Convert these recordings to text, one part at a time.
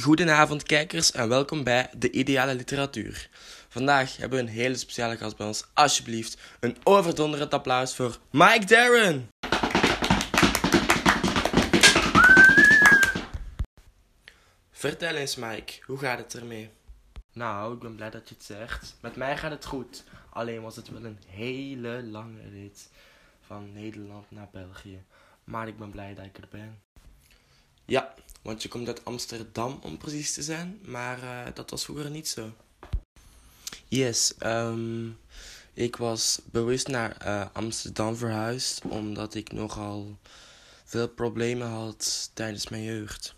Goedenavond kijkers en welkom bij De Ideale Literatuur. Vandaag hebben we een hele speciale gast bij ons. Alsjeblieft, een overdonderend applaus voor Mike Darren! Vertel eens Mike, hoe gaat het ermee? Nou, ik ben blij dat je het zegt. Met mij gaat het goed. Alleen was het wel een hele lange rit van Nederland naar België. Maar ik ben blij dat ik er ben. Ja, want je komt uit Amsterdam om precies te zijn, maar uh, dat was vroeger niet zo. Yes, um, ik was bewust naar uh, Amsterdam verhuisd omdat ik nogal veel problemen had tijdens mijn jeugd.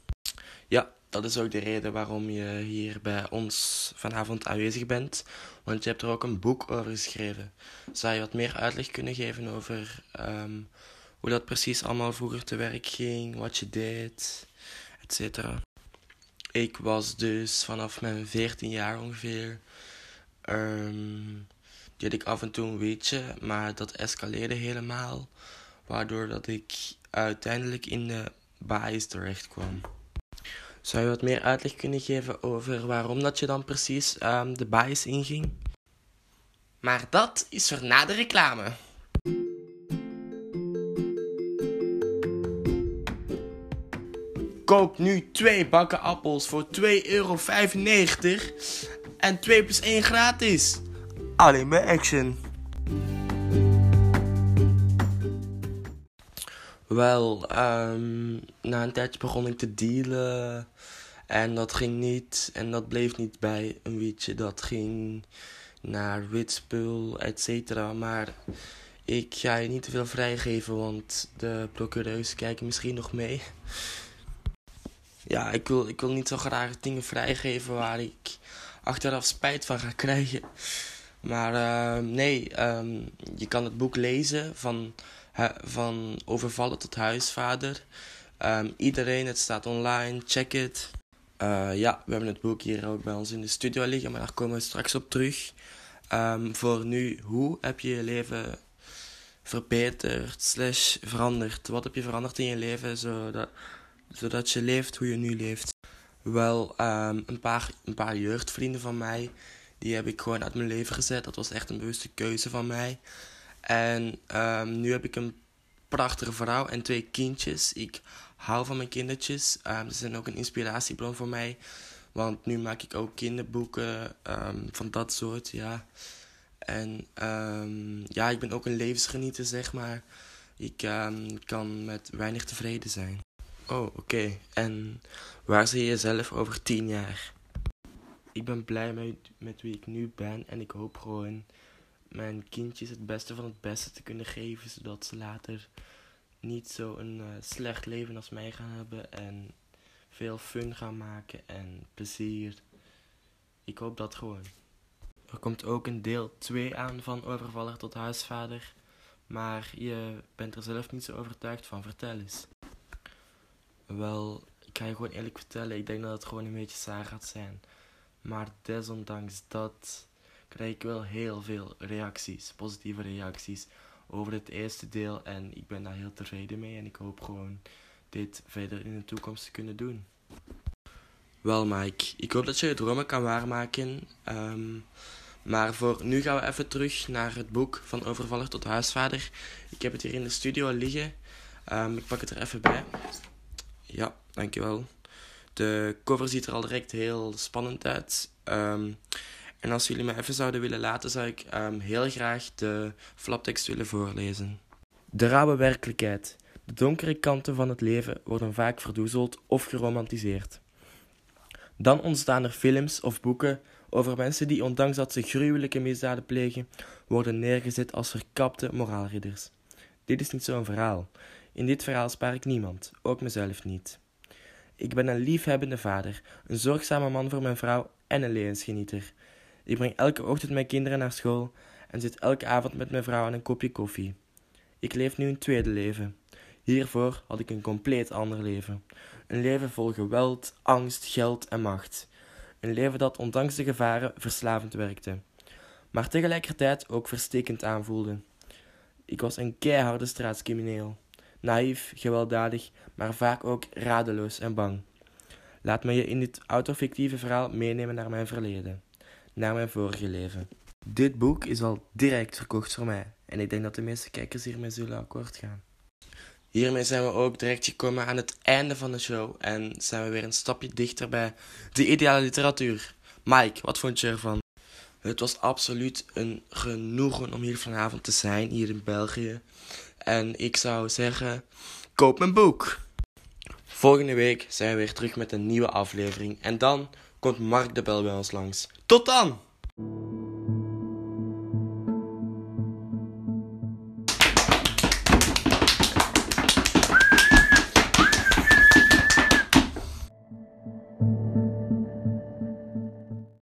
Ja, dat is ook de reden waarom je hier bij ons vanavond aanwezig bent, want je hebt er ook een boek over geschreven. Zou je wat meer uitleg kunnen geven over um, hoe dat precies allemaal vroeger te werk ging, wat je deed? Ik was dus vanaf mijn 14 jaar ongeveer. Um, deed ik af en toe een weetje, maar dat escaleerde helemaal. Waardoor dat ik uiteindelijk in de bias terecht kwam. Zou je wat meer uitleg kunnen geven over waarom dat je dan precies um, de bias inging? Maar dat is voor na de reclame. Koop nu twee bakken appels voor 2,95 euro. En 2 plus 1 gratis. Alleen bij Action. Wel, um, na een tijdje begon ik te dealen. En dat ging niet. En dat bleef niet bij een wietje. Dat ging naar witspul, et cetera. Maar ik ga je niet te veel vrijgeven, want de procureurs kijken misschien nog mee ja, ik wil, ik wil niet zo graag dingen vrijgeven waar ik achteraf spijt van ga krijgen. Maar uh, nee, um, je kan het boek lezen van, van overvallen tot huisvader. Um, iedereen, het staat online, check het. Uh, ja, we hebben het boek hier ook bij ons in de studio liggen, maar daar komen we straks op terug. Um, voor nu, hoe heb je je leven verbeterd slash veranderd? Wat heb je veranderd in je leven zodat zodat je leeft hoe je nu leeft. Wel, um, een, paar, een paar jeugdvrienden van mij, die heb ik gewoon uit mijn leven gezet. Dat was echt een bewuste keuze van mij. En um, nu heb ik een prachtige vrouw en twee kindjes. Ik hou van mijn kindertjes. Um, ze zijn ook een inspiratiebron voor mij. Want nu maak ik ook kinderboeken van dat soort, ja. En ja, ik ben ook een levensgenieter, zeg maar. Ik kan met weinig tevreden zijn. Oh, oké. En waar zie je jezelf over tien jaar? Ik ben blij met, met wie ik nu ben en ik hoop gewoon mijn kindjes het beste van het beste te kunnen geven, zodat ze later niet zo een uh, slecht leven als mij gaan hebben en veel fun gaan maken en plezier. Ik hoop dat gewoon. Er komt ook een deel 2 aan van Overvaller tot huisvader, maar je bent er zelf niet zo overtuigd van. Vertel eens. Wel, ik ga je gewoon eerlijk vertellen, ik denk dat het gewoon een beetje saai gaat zijn. Maar desondanks dat krijg ik wel heel veel reacties, positieve reacties over het eerste deel. En ik ben daar heel tevreden mee en ik hoop gewoon dit verder in de toekomst te kunnen doen. Wel Mike, ik hoop dat je je dromen kan waarmaken. Um, maar voor nu gaan we even terug naar het boek van overvaller tot huisvader. Ik heb het hier in de studio liggen. Um, ik pak het er even bij. Dankjewel. De cover ziet er al direct heel spannend uit. Um, en als jullie me even zouden willen laten, zou ik um, heel graag de flaptekst willen voorlezen. De rauwe werkelijkheid. De donkere kanten van het leven worden vaak verdoezeld of geromantiseerd. Dan ontstaan er films of boeken over mensen die, ondanks dat ze gruwelijke misdaden plegen, worden neergezet als verkapte moraalridders. Dit is niet zo'n verhaal. In dit verhaal spaar ik niemand, ook mezelf niet. Ik ben een liefhebbende vader, een zorgzame man voor mijn vrouw en een levensgenieter. Ik breng elke ochtend mijn kinderen naar school en zit elke avond met mijn vrouw aan een kopje koffie. Ik leef nu een tweede leven. Hiervoor had ik een compleet ander leven. Een leven vol geweld, angst, geld en macht. Een leven dat ondanks de gevaren verslavend werkte, maar tegelijkertijd ook verstekend aanvoelde. Ik was een keiharde straatscrimineel naïef, gewelddadig, maar vaak ook radeloos en bang. Laat me je in dit autofictieve verhaal meenemen naar mijn verleden, naar mijn vorige leven. Dit boek is al direct verkocht voor mij en ik denk dat de meeste kijkers hiermee zullen akkoord gaan. Hiermee zijn we ook direct gekomen aan het einde van de show en zijn we weer een stapje dichter bij de ideale literatuur. Mike, wat vond je ervan? Het was absoluut een genoegen om hier vanavond te zijn, hier in België. En ik zou zeggen, koop mijn boek. Volgende week zijn we weer terug met een nieuwe aflevering. En dan komt Mark de Bel bij ons langs. Tot dan!